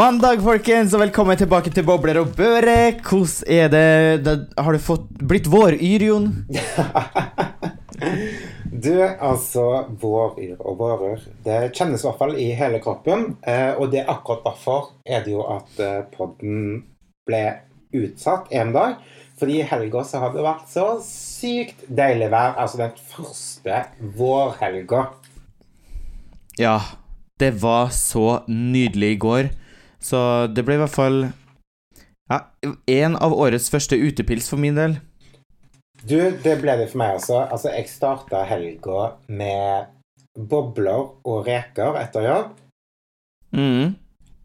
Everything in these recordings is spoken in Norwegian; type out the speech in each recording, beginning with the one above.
Mandag, folkens, og velkommen tilbake til Bobler og Børe. Hvordan er det, det Har du fått, blitt våryr, Jon? Du, altså Våryr og vårør Det kjennes i hvert fall i hele kroppen. Eh, og det er akkurat derfor er det jo at eh, podden ble utsatt en dag. Fordi i helga så har det vært så sykt deilig vær. Altså den første vårhelga. Ja, det var så nydelig i går. Så det ble i hvert fall ja, en av årets første utepils for min del. Du, det ble det for meg også. Altså, jeg starta helga med bobler og reker etter jobb. Mm.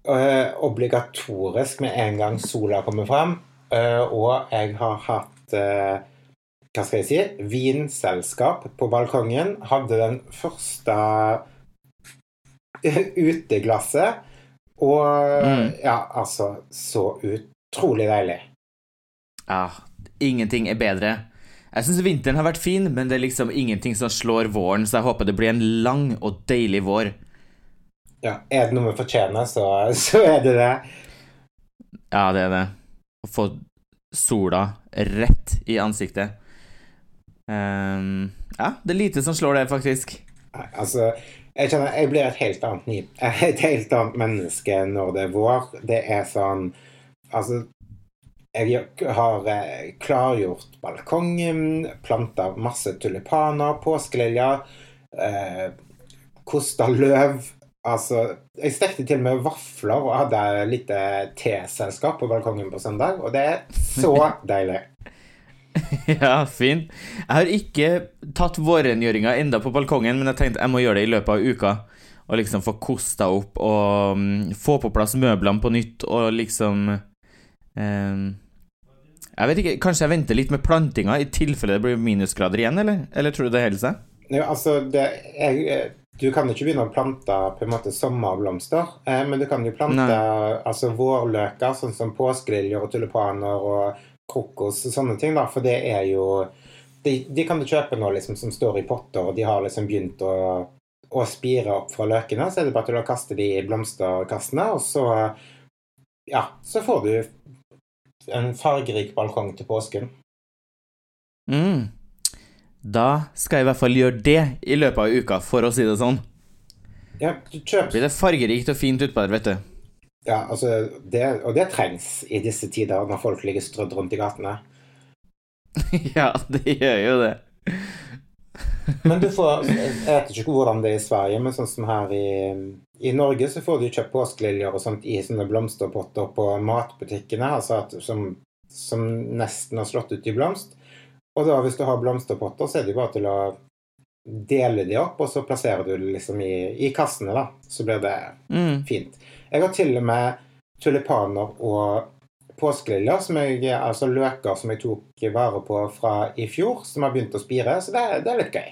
Uh, obligatorisk med en gang sola kommer fram. Uh, og jeg har hatt uh, Hva skal jeg si? Vinselskap på balkongen. Hadde den første uteglasset. Og Mm. ja, altså Så utrolig deilig. Ja, ingenting er bedre. Jeg syns vinteren har vært fin, men det er liksom ingenting som slår våren, så jeg håper det blir en lang og deilig vår. Ja, Er det noe vi fortjener, så, så er det det. Ja, det er det. Å få sola rett i ansiktet. Um, ja, det er lite som slår det, faktisk. Nei, Altså, jeg kjenner jeg blir et helt annet et helt annet menneske når det er vår. Det er sånn Altså, jeg har eh, klargjort balkongen, planta masse tulipaner, påskeliljer, eh, kosta løv. Altså, jeg stekte til og med vafler og hadde lite teselskap på balkongen på søndag, og det er så deilig. ja, fint. Jeg har ikke tatt vårrengjøringa enda på balkongen, men jeg tenkte jeg må gjøre det i løpet av uka. Og liksom få kosta opp og um, få på plass møblene på nytt og liksom um, Jeg vet ikke, kanskje jeg venter litt med plantinga i tilfelle det blir minusgrader igjen, eller? Eller tror du det holder seg? Ja, altså, det, jeg, du kan ikke begynne å plante på en måte sommerblomster, eh, men du kan jo plante Nei. altså, vårløker, sånn som påskeliljer og tulipaner og krokos og sånne ting, da, for det er jo de, de kan du kjøpe nå liksom som står i potter, og de har liksom begynt å, å spire opp fra løkene, så er det bare til å kaste de i blomsterkassene, og så ja, så får du en fargerik balkong til påsken. Mm. Da skal jeg i hvert fall gjøre det i løpet av uka, for å si det sånn. Ja, du kjøper Blir det fargerikt og fint utpå der, vet du. Ja, altså, det, og det trengs i disse tider når folk ligger strødd rundt i gatene. ja, det gjør jo det. Men du får Jeg vet ikke hvordan det er i Sverige, men sånn som her i, i Norge, så får du kjøpt påskeliljer og sånt i sånne blomsterpotter på matbutikkene, altså at, som, som nesten har slått ut i blomst. Og da hvis du har blomsterpotter, så er det jo bare til å dele de opp, og så plasserer du det liksom i, i kassene, da. Så blir det Mm. fint. Jeg har til og med tulipaner og påskeliljer, som jeg, altså løker som jeg tok vare på fra i fjor, som har begynt å spire, så det, det er litt gøy.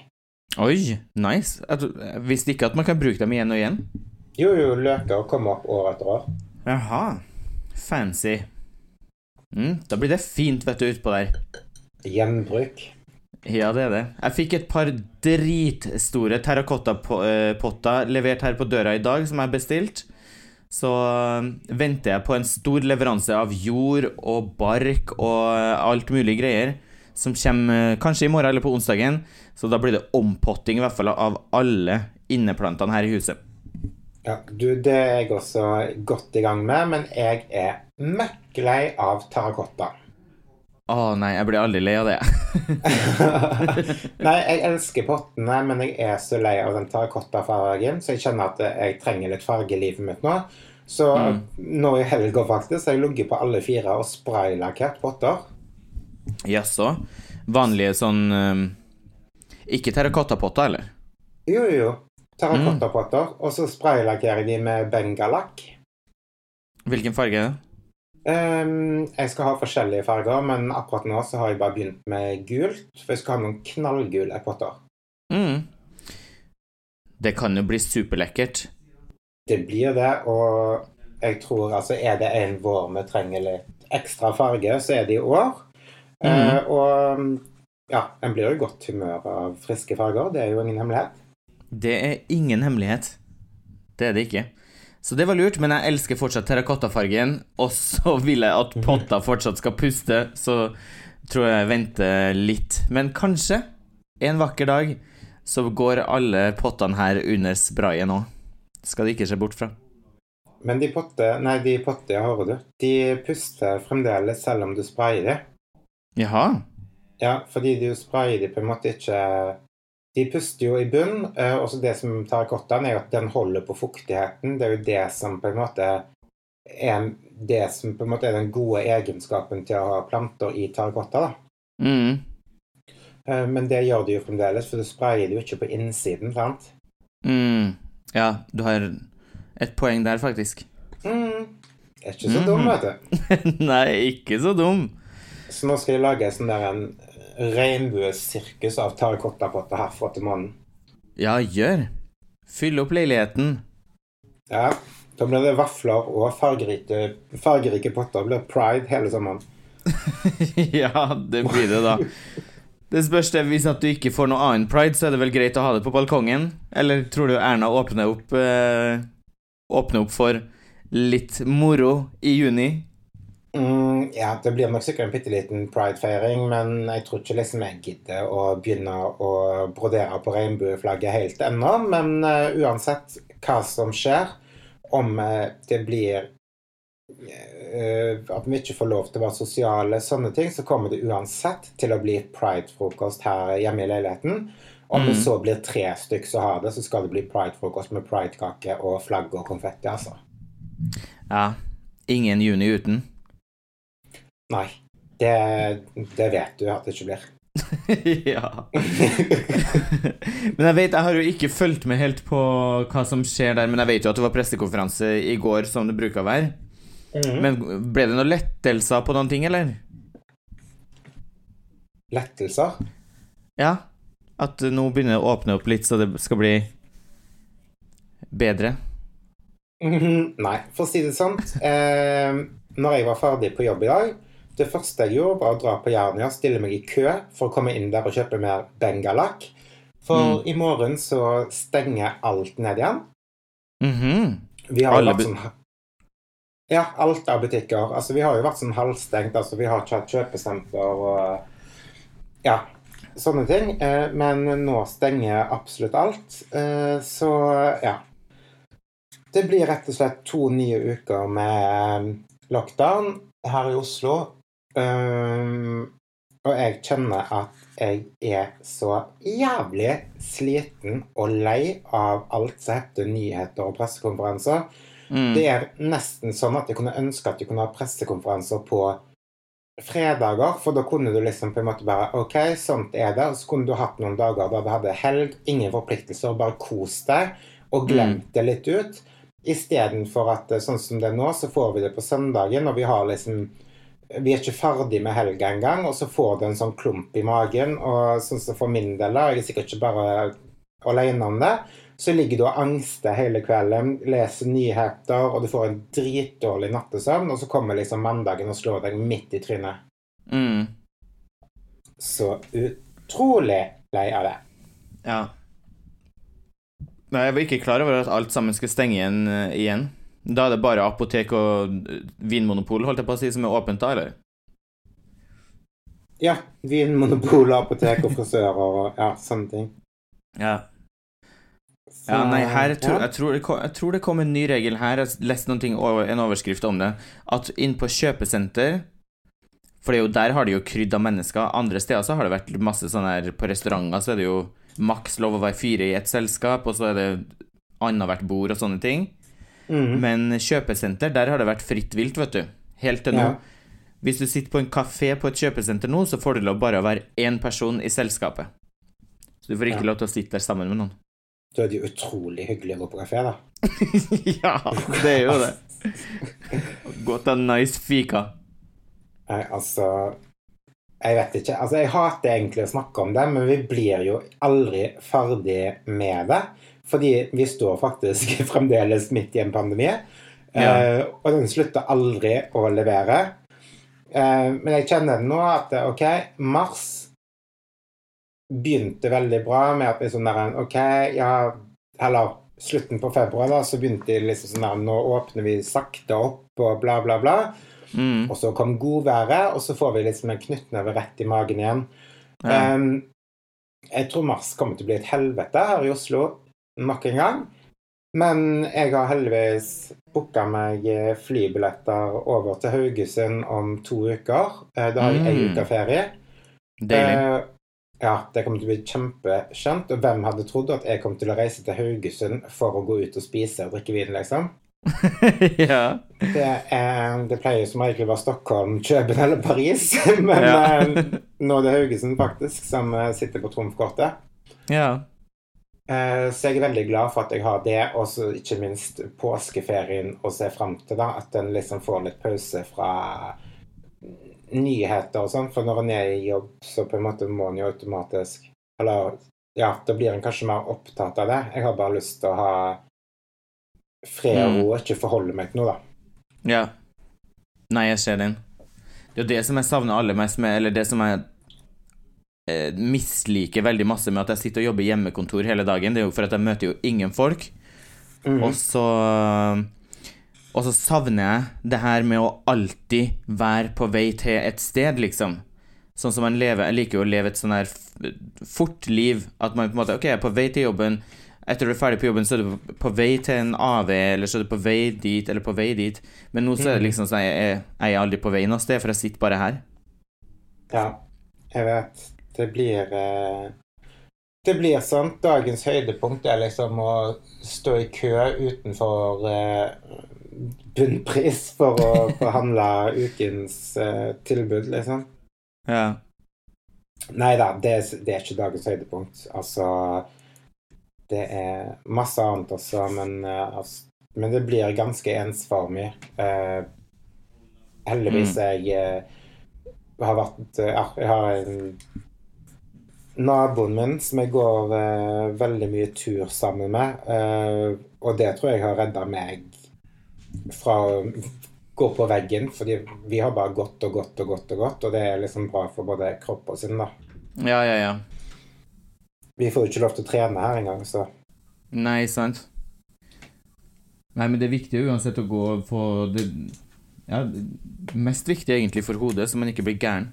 Oi, nice. Jeg visste ikke at man kan bruke dem igjen og igjen. Jo, jo, løker kommer opp år etter år. Jaha. Fancy. Mm, da blir det fint, vet du, utpå der. Gjenbruk. Ja, det er det. Jeg fikk et par dritstore terrakottapotter levert her på døra i dag, som jeg bestilte. Så øh, venter jeg på en stor leveranse av jord og bark og øh, alt mulig greier, som kommer kanskje i morgen eller på onsdagen. Så da blir det ompotting i hvert fall av alle inneplantene her i huset. Ja, du, det er jeg også godt i gang med, men jeg er møkklei av terrakotta. Å nei, jeg blir aldri lei av det. Nei, jeg elsker pottene, men jeg er så lei av den terrakottafargen, så jeg kjenner at jeg trenger litt farge i livet mitt nå. Så nå i helga faktisk har jeg ligget på alle fire og spraylakkert potter. Jaså? Vanlige sånn um, Ikke terrakottapotter, eller? Jo, jo, jo. Terrakottapotter. Og så spraylakkerer jeg de med bengalakk. Hvilken farge er det? Ehm, jeg skal ha forskjellige farger, men akkurat nå så har jeg bare begynt med gult. For jeg skal ha noen knallgule potter. Mm. Det kan jo bli superlekkert. Det blir det, og jeg tror altså Er det en vår vi trenger litt ekstra farge, så er det i år. Eh, og ja, en blir jo i godt humør av friske farger. Det er jo ingen hemmelighet. Det er ingen hemmelighet. Det er det ikke. Så det var lurt, men jeg elsker fortsatt terrakottafargen, og så vil jeg at potta fortsatt skal puste, så tror jeg jeg venter litt. Men kanskje, en vakker dag, så går alle pottene her under sprayen òg. Skal det ikke se bort fra. Men de potter nei, de potter, hører du, de puster fremdeles selv om du sprayer dem. Jaha. Ja, fordi du sprayer de på en måte ikke De puster jo i bunn, eh, og så det som tar terrakottaen, er jo at den holder på fuktigheten. Det er jo det som på en måte er det som på en måte er den gode egenskapen til å ha planter i terrakotta, da. Mm. Eh, Men det gjør de jo fremdeles, for du sprayer det jo ikke på innsiden, sant? Mm. Ja, du har et poeng der, faktisk. Mm. Er ikke så dum, vet du. Nei, ikke så dum. Så nå skal jeg lage sånn der en regnbuesirkus av terrakottapotter herfra til mannen. Ja, gjør. Fyll opp leiligheten. Ja, da blir det vafler og fargerike, fargerike potter. Det blir pride hele sommeren. ja, det blir det, da. Det spørs det, Hvis at du ikke får noe annen pride, så er det vel greit å ha det på balkongen? Eller tror du Erna åpner opp eh, Åpner opp for litt moro i juni? Mm, ja, det blir nok sikkert en bitte liten pridefeiring, men jeg tror ikke liksom jeg gidder å begynne å brodere på regnbueflagget helt ennå. Men uh, uansett hva som skjer, om uh, det blir uh, at vi ikke får lov til å være sosiale, sånne ting, så kommer det uansett til å bli pridefrokost her hjemme i leiligheten. Om det Mm. så blir tre stykker som har det, så skal det bli pridefrokost med pridekake og flagg og konfetti, altså. Ja. Ingen juni uten. Nei. Det, det vet du at det ikke blir. ja. men jeg vet, jeg har jo ikke fulgt med helt på hva som skjer der, men jeg vet jo at det var pressekonferanse i går, som det bruker å være. Mhm. Men ble det noen lettelser på noen ting, eller? Lettelser? Ja. At nå begynner det å åpne opp litt, så det skal bli bedre. Mhm, Nei, for å si det sånn. Eh, når jeg var ferdig på jobb i dag, det første jeg gjorde, var å dra på Jernia, stille meg i kø for å komme inn der og kjøpe mer bengalakk. For i morgen så stenger alt ned igjen. Mhm. Vi har jo vært sånn Ja, alt av butikker. Altså, vi har jo vært sånn halvstengt. Altså, vi har ikke hatt kjøpesenter og Ja, sånne ting. Eh, men nå stenger absolutt alt. Eh, så ja. Det blir rett og slett to nye uker med lockdown her i Oslo. Um, og jeg kjenner at jeg er så jævlig sliten og lei av alt som heter nyheter og pressekonferanser. Mm. Det er nesten sånn at jeg kunne ønske at jeg kunne ha pressekonferanser på fredager, for da kunne du liksom på en måte bare OK, sånt er det. Og så kunne du hatt noen dager da du hadde helg, ingen forpliktelser, bare kos deg og glemt det litt ut. Istedenfor at eh, sånn som det er nå, så får vi det på søndagen, og vi har liksom Vi er ikke ferdig med helga engang, og så får du en sånn klump i magen. Og sånn som for min del, og jeg er sikkert ikke bare alene om det, så ligger du og angster hele kvelden, leser nyheter, og du får en dritdårlig nattesøvn, og så kommer liksom mandagen og slår deg midt i trynet. Mm. Så utrolig lei av det. Ja. Nei, jeg var ikke klar over at alt sammen skulle stenge igjen. eh, igjen. Da er det bare apotek og eh, vinmonopol holdt jeg på å si, som er åpent da, eller? Ja, vinmonopol, apotek og frisører og ja, sånne ting. Ja. Så, Ja, nei, her tror, ja. jeg, tror det kom, jeg tror det kom en ny regel her. Jeg leste noen over- en overskrift om det. At inn på kjøpesenter For det er jo, der har de jo krydd av mennesker. Andre steder så har det vært masse sånn her På restauranter så er det jo maks lov å være fire i et selskap, og så er det annethvert bord og sånne ting. Mhm. Men kjøpesenter, der har det vært fritt vilt, vet du. Helt til nå. Ja. Hvis du sitter på en kafé på et kjøpesenter nå, så får du lov bare å være én person i selskapet. Så du får ikke Ja. lov til å sitte der sammen med noen. Da er det jo utrolig hyggelig å gå på kafé, da. ja, det er jo det. Gå til en nice fika. Nei, altså Jeg vet ikke. Altså, jeg hater egentlig å snakke om det, men vi blir jo aldri ferdig med det. Fordi vi står faktisk fremdeles midt i en pandemi. Ja. eh, og den slutter aldri å levere. Eh, men jeg kjenner nå at OK, mars begynte veldig bra med at vi sånn der OK, ja Eller slutten på februar, da, så begynte de liksom sånn der Nå åpner vi sakte opp og bla, bla, bla. Mm. Og så kom godværet, og så får vi liksom en knyttneve rett i magen igjen. Ja. Um, jeg tror mars kommer til å bli et helvete her i Oslo nok en gang. Men jeg har heldigvis booka meg eh, flybilletter over til Haugesund om to uker. Eh, Da har jeg ei Mm. uke ferie. Deilig. Eh, ja, det kommer til å bli kjempeskjønt. Og hvem hadde trodd at jeg kom til å reise til Haugesund for å gå ut og spise og drikke vin, liksom? ja. Det, er, det pleier som regel å være Stockholm, København eller Paris. Men Ja. nå er det Haugesund faktisk som sitter på trumfkortet. ja. Eh, Så jeg er veldig glad for at jeg har det, og så ikke minst påskeferien å se fram til. da, At en liksom får litt pause fra nyheter og sånn. For når en er i jobb, så på en måte må en jo automatisk Eller ja, da blir en kanskje mer opptatt av det. Jeg har bare lyst til å ha fred og ro og ikke forholde meg til noe, da. Ja. Nei, jeg ser den. Det er jo det som jeg savner aller mest med Eller det som jeg misliker veldig masse med at jeg sitter og jobber hjemmekontor hele dagen, det er jo for at jeg møter jo ingen folk. Mm. Og så Og så savner jeg det her med å alltid være på vei til et sted, liksom. Sånn som man lever Jeg liker jo å leve et sånn her fort liv. At man på en måte Ok, jeg er på vei til jobben. Etter du er ferdig på jobben, så er du på vei til en AV, eller så er du på vei dit, eller på vei dit. Men nå så er det liksom sånn Jeg er, jeg er aldri på vei noe sted, for jeg sitter bare her. Ja, jeg vet. Det blir eh, Det blir sånn. Dagens høydepunkt er liksom å stå i kø utenfor eh, bunnpris for å forhandle ukens eh, tilbud, liksom. Ja. Nei da, det, det er ikke dagens høydepunkt. Altså Det er masse annet også, men, eh, altså, men det blir ganske ensformig. Eh, heldigvis jeg eh, har vært Ja, jeg har en naboen min som jeg går eh, veldig mye tur sammen med, eh, og det tror jeg har redda meg fra å gå på veggen, fordi vi har bare gått og gått og gått og gått, og det er liksom bra for både kropp og sinn, da. Ja, ja, ja. Vi får jo ikke lov til å trene her engang, så Nei, sant. Nei, men det er viktig uansett å gå for det Ja, mest viktig egentlig for hodet, så man ikke blir gæren.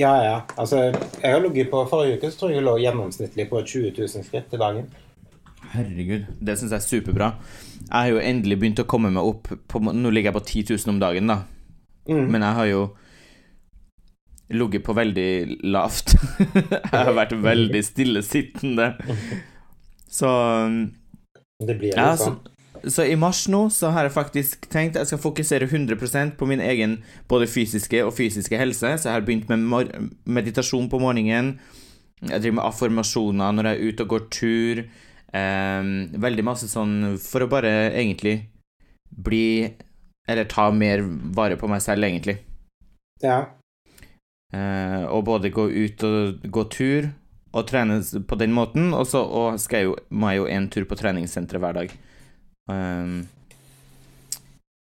Ja, ja. Altså, jeg har ligget på Forrige uke så tror jeg jeg lå gjennomsnittlig på 20 000 skritt i dagen. Herregud, det syns jeg er superbra. Jeg har jo endelig begynt å komme meg opp på Nå ligger jeg på 10 000 om dagen, da. Mm. Men jeg har jo ligget på veldig lavt. jeg har vært veldig stillesittende. Så Det blir Ja, litt sånn. Så i mars nå så har jeg faktisk tenkt jeg skal fokusere 100 på min egen både fysiske og fysiske helse. Så jeg har begynt med meditasjon på morgenen. Jeg driver med affirmasjoner når jeg er ute og går tur. Ehm, veldig masse sånn for å bare egentlig bli Eller ta mer vare på meg selv, egentlig. Ja. Eh, og både gå ut og gå tur og trene på den måten, og så og jeg jo, må jeg jo en tur på treningssenteret hver dag. Um,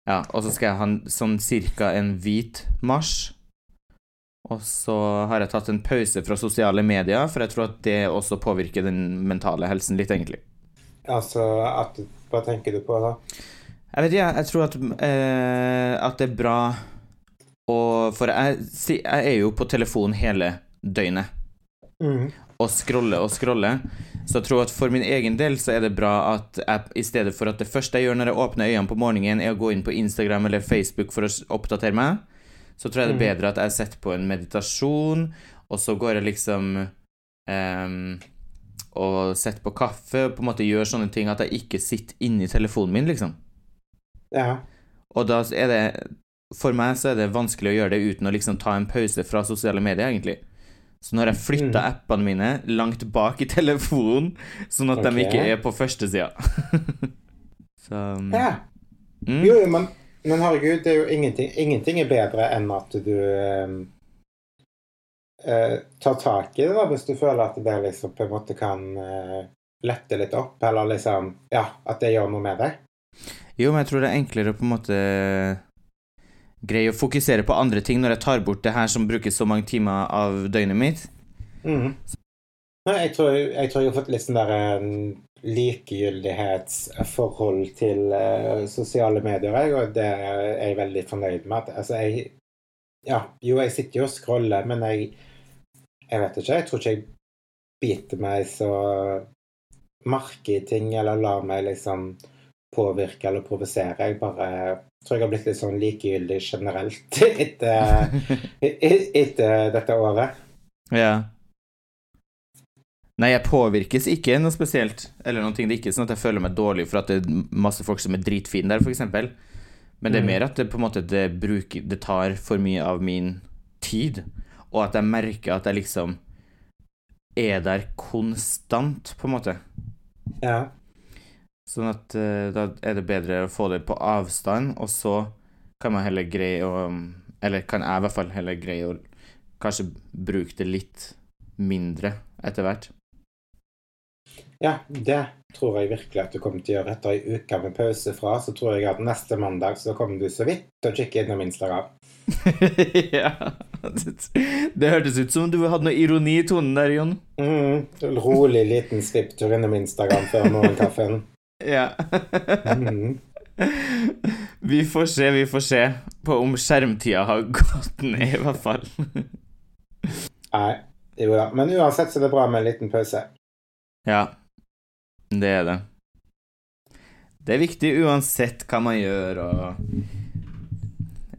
ja, og så skal jeg ha en, sånn cirka en hvit marsj. Og så har jeg tatt en pause fra sosiale medier, for jeg tror at det også påvirker den mentale helsen litt, egentlig. Altså at Hva tenker du på da? Jeg vet ikke, jeg tror at, eh, at det er bra å For jeg, jeg er jo på telefon hele døgnet. Mm. Og scrolle og scrolle. Så jeg tror at for min egen del så er det bra at jeg, i stedet for at det første jeg gjør når jeg åpner øynene på morgenen, er å gå inn på Instagram eller Facebook for å oppdatere meg, så tror jeg det er bedre at jeg setter på en meditasjon, og så går jeg liksom um, og setter på kaffe, og på en måte gjør sånne ting at jeg ikke sitter inni telefonen min, liksom. Ja. Og da er det For meg så er det vanskelig å gjøre det uten å liksom ta en pause fra sosiale medier, egentlig. Så nå har jeg flytta Mm. appene mine langt bak i telefonen, sånn at okay. de ikke er på førstesida Så ja. mm, Jo, men, men herregud, det er jo ingenting Ingenting er bedre enn at du eh, eh, tar tak i det, da, hvis du føler at det liksom på en måte kan eh, lette litt opp, eller liksom Ja, at det gjør noe med deg. Jo, men jeg tror det er enklere å på en måte greie å fokusere på andre ting når jeg tar bort det her som bruker så mange timer av døgnet mitt. Mm. Nei, jeg tror, jeg tror jeg har fått litt sånn der eh, likegyldighetsforhold til uh, sosiale medier, jeg, og det er jeg veldig fornøyd med. At, altså, jeg Ja, jo, jeg sitter jo og scroller, men jeg Jeg vet ikke. Jeg tror ikke jeg biter meg så merke i ting, eller lar meg liksom påvirke eller provosere. Jeg bare tror jeg har blitt litt sånn likegyldig generelt etter, etter dette året. Ja. Nei, jeg påvirkes ikke noe spesielt, eller noe. Det er ikke sånn at jeg føler meg dårlig for at det er masse folk som er dritfine der, f.eks. Men det er Mm. mer at det på en måte det, bruker, det tar for mye av min tid, og at jeg merker at jeg liksom er der konstant, på en måte. Ja. Sånn at uh, da er det bedre å få det på avstand, og så kan man heller greie å Eller kan jeg i hvert fall heller greie å kanskje bruke det litt mindre etter hvert. Ja, det tror jeg virkelig at du kommer til å gjøre. Etter ei uke med pause fra, så tror jeg at neste mandag så kommer du så vidt til å kikke innom Instagram. ja. Det, det hørtes ut som du hadde noe ironi i tonen der, Jon. Mm, rolig liten svipptur innom Instagram før morgenkaffen. Ja. Mm. Vi får se, vi får se på om skjermtida har gått ned, i hvert fall. Nei, jo da. Men uansett så er det bra med en liten pause. Ja, det er det. Det er viktig uansett hva man gjør, og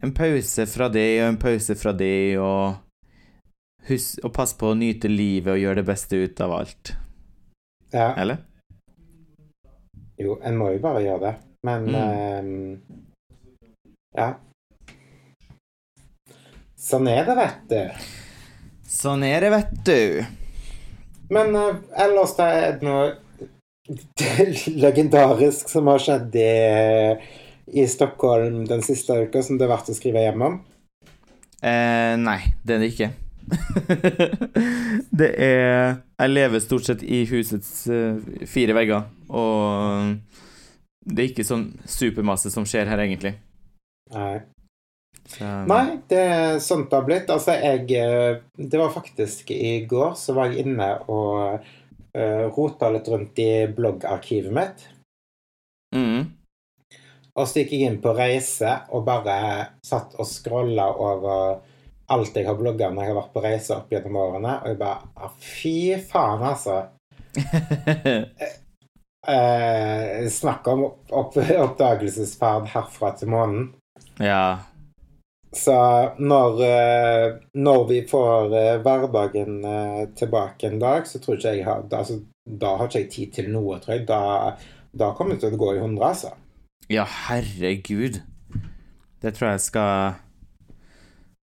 En pause fra det og en pause fra det, og Husk å passe på å nyte livet og gjøre det beste ut av alt. Ja, Eller? Jo, en må jo bare gjøre det. Men ehm, Ja. Sånn er det, vet du. Sånn er det, vet du. Men uh, ellers da er det noe legendarisk som har skjedd i, i Stockholm den siste uka, som det er verdt å skrive hjem om? Eh, nei, det er det ikke. det er Jeg lever stort sett i husets eh, fire vegger, og det er ikke sånn supermasse som skjer her, egentlig. Nei. Så, Nei, det er sånt det har blitt. Altså, jeg eh, Det var faktisk i går så var jeg inne og uh, rota litt rundt i bloggarkivet mitt. Mm. Og så gikk jeg inn på reise og bare satt og scrolla over alt jeg har blogga når jeg har vært på reise opp gjennom årene. Og jeg bare ah, Fy faen, altså. Eh, snakk om opp, oppdagelsesferd herfra til månen. ja. Så når, eh, når vi får eh, hverdagen eh, tilbake en dag, så tror ikke jeg har altså, Da har ikke jeg tid til noe, tror jeg. Da, da kommer det til å gå i hundre, altså. Ja, herregud. Det tror jeg skal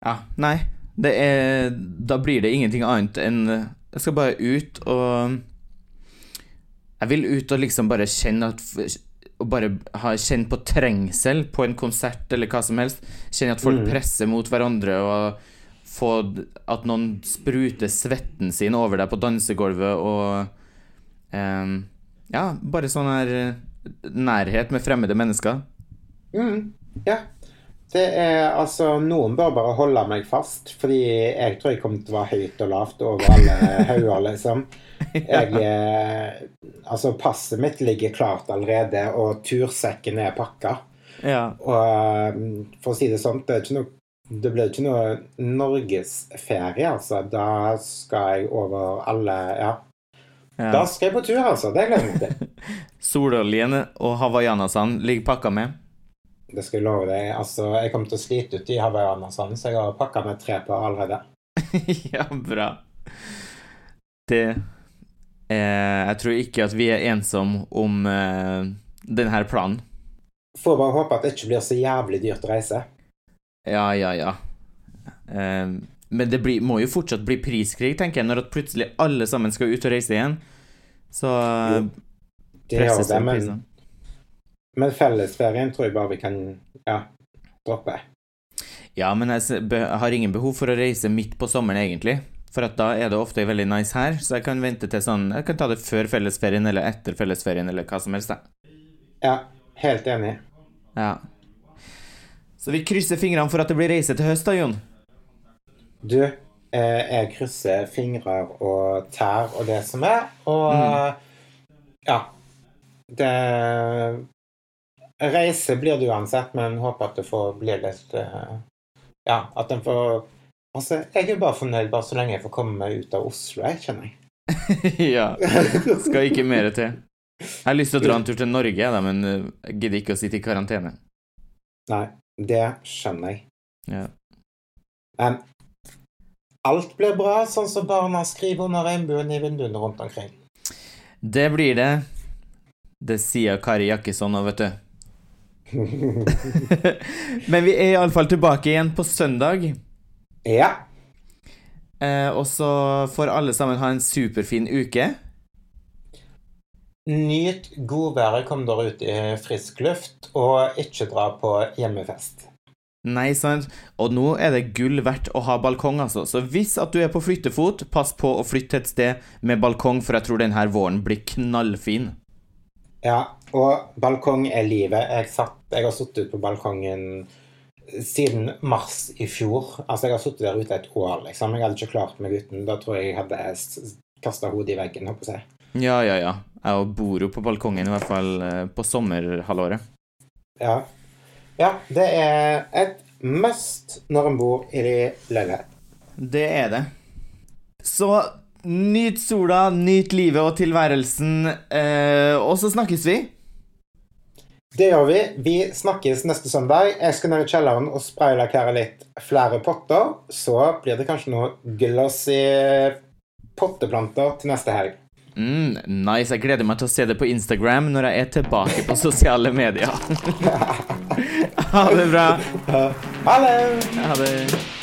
Ja, nei. Det er Da blir det ingenting annet enn Jeg skal bare ut og Jeg vil ut og liksom bare kjenne at Og bare ha kjenne på trengsel på en konsert eller hva som helst. Kjenne at folk Mm. presser mot hverandre, og få At noen spruter svetten sin over deg på dansegulvet, og um, Ja, bare sånn her eh, nærhet med fremmede mennesker. Mm, ja. Det er altså Noen bør bare holde meg fast, fordi jeg tror jeg kommer til å være høyt og lavt over alle hauger, liksom. Jeg eh, Altså, passet mitt ligger klart allerede, og tursekken er pakka. Ja. Og eh, for å si det sånn, det, no, det blir ikke noe norgesferie, altså. Da skal jeg over alle Ja. Da skal jeg på tur, altså. Det gleder jeg meg til. Sololjen og hawaiianasene ligger pakka med. Det skal jeg love deg. Altså, jeg kommer til å slite ut i hawaiianerne, så jeg har pakka med tre på allerede. ja, bra. Det eh, Jeg tror ikke at vi er ensomme om eh, denne planen. Får bare håpe at det ikke blir så jævlig dyrt å reise. Ja, ja, ja. Eh, men det blir, må jo fortsatt bli priskrig, tenker jeg, når at plutselig alle sammen skal ut og reise igjen. Så Jo, Det presses det, men, prisene. Men fellesferien tror jeg bare vi kan ja, droppe. Ja, men jeg har ingen behov for å reise midt på sommeren, egentlig. For at da er det ofte veldig nice her, så jeg kan vente til sånn Jeg kan ta det før fellesferien eller etter fellesferien eller hva som helst. da. Ja, helt enig. Ja. Så vi krysser fingrene for at det blir reise til høst, da, Jon. Du, eh, jeg krysser fingrer og tær og det som er, og ja, Det Reise blir det uansett, men håper at det får bli litt eh, Ja, at den får Altså, jeg er bare fornøyd bare så lenge jeg får komme meg ut av Oslo, jeg, kjenner jeg. ja. Skal ikke mer til. Jeg har lyst til å dra en tur til Norge, da, men eh, gidder ikke å sitte i karantene. Nei, det skjønner jeg. Ja. Men alt blir bra, sånn som barna skriver under regnbuen i vinduene rundt omkring. Det blir det. Det sier Kari Jakkesson nå, vet du. Men vi er iallfall tilbake igjen på søndag. Ja. Eh, og så får alle sammen ha en superfin uke. Nyt godværet, kom dere ut i frisk luft, og ikke dra på hjemmefest. Nei, sant? Og nå er det gull verdt å ha balkong, altså. Så hvis at du er på flyttefot, pass på å flytte et sted med balkong, for jeg tror denne våren blir knallfin. Ja, og balkong er livet. Jeg, satt, jeg har sittet på balkongen siden mars i fjor. Altså, jeg har sittet der ute et år, liksom. Jeg hadde ikke klart meg uten. Da tror jeg jeg hadde kasta hodet i veggen, holdt på å si. Ja, ja, ja. Jeg bor jo på balkongen, i hvert fall eh, på sommerhalvåret. Ja. ja, det er et must når en bor i leilighet. Det er det. Så nyt sola, nyt livet og tilværelsen, eh, og så snakkes vi. Det gjør vi. Vi snakkes neste søndag. Jeg skal ned i kjelleren og spraylakkere litt flere potter. Så blir det kanskje noe glossy potteplanter til neste helg. Mm, nice. Jeg gleder meg til å se det på Instagram når jeg er tilbake på sosiale medier. ha det bra. Ha det! Ha det.